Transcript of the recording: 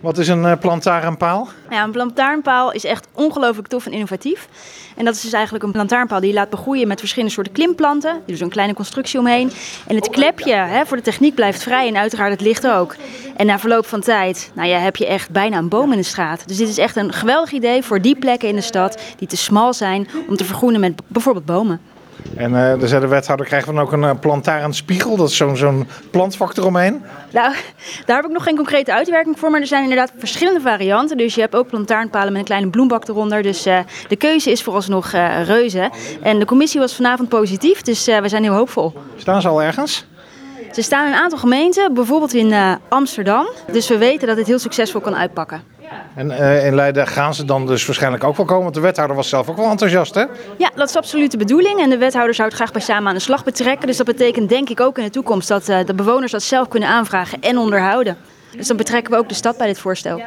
Wat is een uh, plantaarnpaal? Ja, een plantaarnpaal is echt ongelooflijk tof en innovatief. En dat is dus eigenlijk een plantaarnpaal die je laat begroeien met verschillende soorten klimplanten. Is een kleine constructie omheen. En het klepje hè, voor de techniek blijft vrij en uiteraard het licht ook. En na verloop van tijd nou ja, heb je echt bijna een boom in de straat. Dus dit is echt een geweldig idee voor die plekken in de stad die te smal zijn om te vergroenen met bijvoorbeeld bomen. En uh, de wethouder, krijgen we dan ook een uh, plantaarn spiegel? Dat is zo'n zo'n plantvak eromheen? Nou, daar heb ik nog geen concrete uitwerking voor. Maar er zijn inderdaad verschillende varianten. Dus je hebt ook plantaarnpalen met een kleine bloembak eronder. Dus uh, de keuze is vooralsnog reuze. En de commissie was vanavond positief, dus we zijn heel hoopvol. Staan ze al ergens? Ze staan in een aantal gemeenten, bijvoorbeeld in Amsterdam. Dus we weten dat dit heel succesvol kan uitpakken. En uh, in Leiden gaan ze dan dus waarschijnlijk ook wel komen, want de wethouder was zelf ook wel enthousiast, hè? Ja, dat is absoluut de bedoeling. En de wethouder zou het graag bij samen aan de slag betrekken. Dus dat betekent denk ik ook in de toekomst dat uh, de bewoners dat zelf kunnen aanvragen en onderhouden. Dus dan betrekken we ook de stad bij dit voorstel.